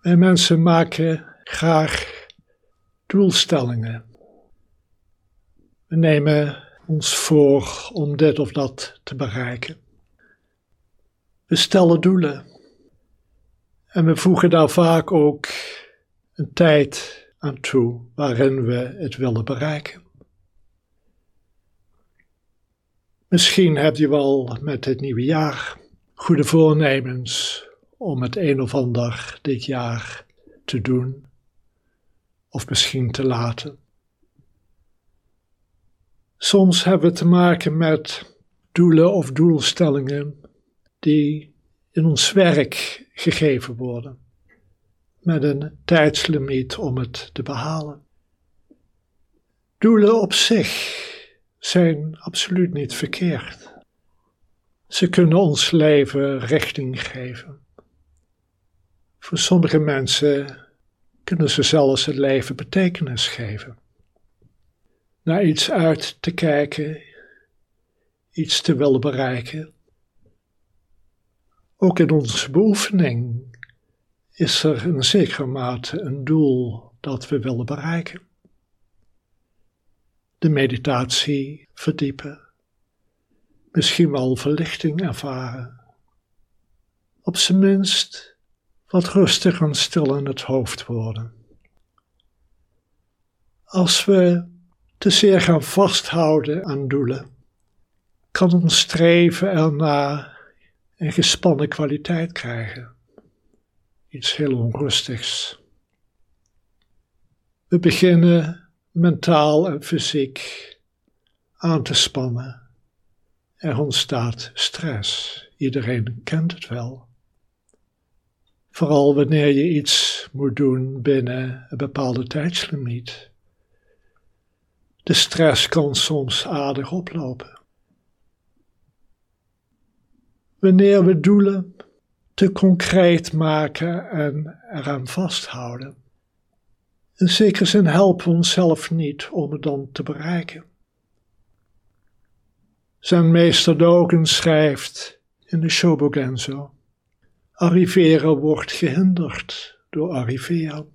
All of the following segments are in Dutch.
Wij mensen maken graag doelstellingen. We nemen ons voor om dit of dat te bereiken. We stellen doelen. En we voegen daar vaak ook een tijd aan toe waarin we het willen bereiken. Misschien heb je wel met het nieuwe jaar goede voornemens om het een of ander dit jaar te doen, of misschien te laten. Soms hebben we te maken met doelen of doelstellingen die in ons werk gegeven worden, met een tijdslimiet om het te behalen. Doelen op zich zijn absoluut niet verkeerd. Ze kunnen ons leven richting geven. Voor sommige mensen kunnen ze zelfs het leven betekenis geven. Naar iets uit te kijken, iets te willen bereiken. Ook in onze beoefening is er in zekere mate een doel dat we willen bereiken. De meditatie verdiepen, misschien wel verlichting ervaren. Op zijn minst wat rustig en stil in het hoofd worden. Als we te zeer gaan vasthouden aan doelen, kan ons streven erna een gespannen kwaliteit krijgen. Iets heel onrustigs. We beginnen mentaal en fysiek aan te spannen. Er ontstaat stress. Iedereen kent het wel. Vooral wanneer je iets moet doen binnen een bepaalde tijdslimiet. De stress kan soms aardig oplopen. Wanneer we doelen te concreet maken en eraan vasthouden. In zekere helpen we onszelf niet om het dan te bereiken. Zijn meester Dogen schrijft in de Shobogenzo Arriveren wordt gehinderd door arriveren.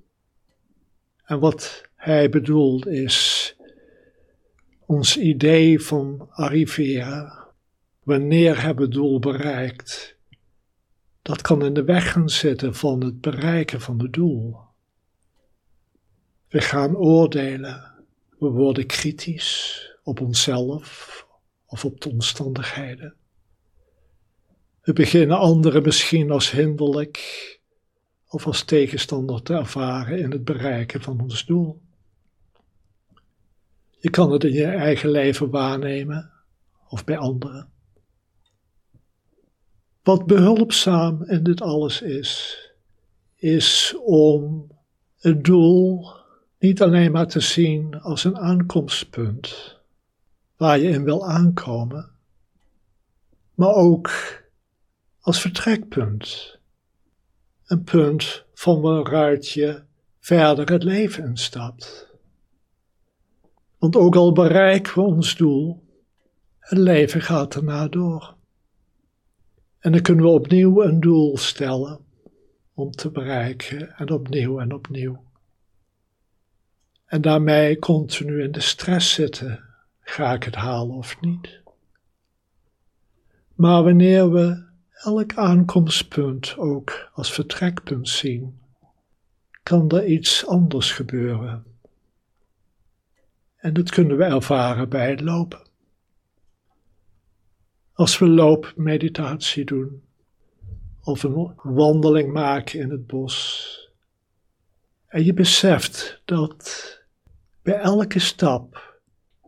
En wat hij bedoelt is ons idee van arriveren. Wanneer hebben doel bereikt? Dat kan in de weg gaan zitten van het bereiken van het doel. We gaan oordelen. We worden kritisch op onszelf of op de omstandigheden. We beginnen anderen misschien als hinderlijk of als tegenstander te ervaren in het bereiken van ons doel. Je kan het in je eigen leven waarnemen of bij anderen. Wat behulpzaam in dit alles is, is om het doel niet alleen maar te zien als een aankomstpunt waar je in wil aankomen, maar ook als vertrekpunt. Een punt van waaruit je verder het leven instapt. Want ook al bereiken we ons doel, het leven gaat erna door. En dan kunnen we opnieuw een doel stellen om te bereiken en opnieuw en opnieuw. En daarmee continu in de stress zitten, ga ik het halen of niet? Maar wanneer we elk aankomstpunt ook als vertrekpunt zien, kan er iets anders gebeuren. En dat kunnen we ervaren bij het lopen. Als we loopmeditatie doen, of een wandeling maken in het bos, en je beseft dat bij elke stap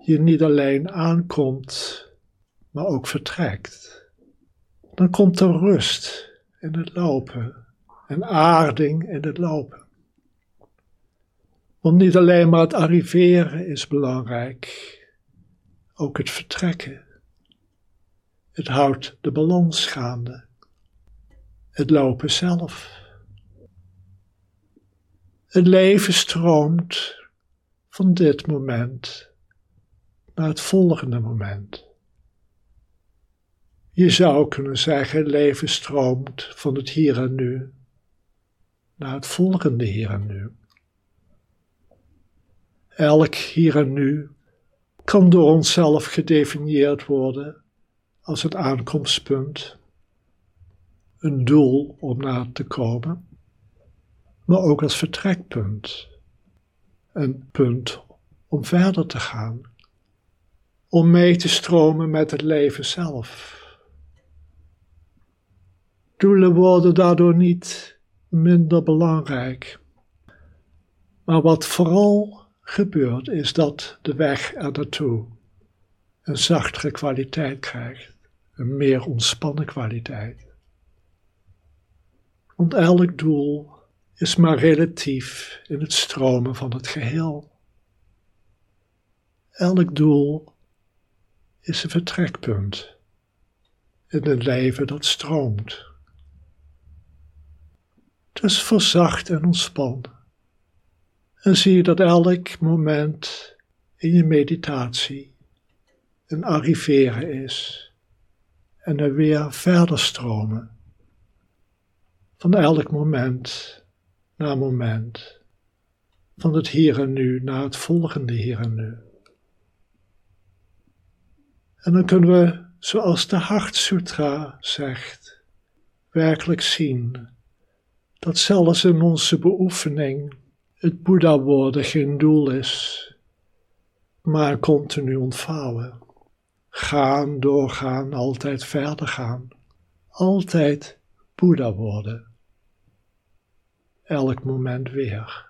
je niet alleen aankomt, maar ook vertrekt dan komt er rust in het lopen en aarding in het lopen. Want niet alleen maar het arriveren is belangrijk, ook het vertrekken. Het houdt de balans gaande. Het lopen zelf. Het leven stroomt van dit moment naar het volgende moment. Je zou kunnen zeggen, leven stroomt van het hier en nu naar het volgende hier en nu. Elk hier en nu kan door onszelf gedefinieerd worden als het aankomstpunt, een doel om naar te komen, maar ook als vertrekpunt, een punt om verder te gaan, om mee te stromen met het leven zelf. Doelen worden daardoor niet minder belangrijk. Maar wat vooral gebeurt, is dat de weg er naartoe een zachtere kwaliteit krijgt, een meer ontspannen kwaliteit. Want elk doel is maar relatief in het stromen van het geheel. Elk doel is een vertrekpunt in een leven dat stroomt. Dus verzacht en ontspan. En zie dat elk moment in je meditatie een arriveren is en er weer verder stromen. Van elk moment naar moment, van het hier en nu naar het volgende hier en nu. En dan kunnen we, zoals de Hart Sutra zegt, werkelijk zien dat zelfs in onze beoefening het Boeddha worden geen doel is, maar continu ontvouwen. Gaan, doorgaan, altijd verder gaan. Altijd Boeddha worden. Elk moment weer.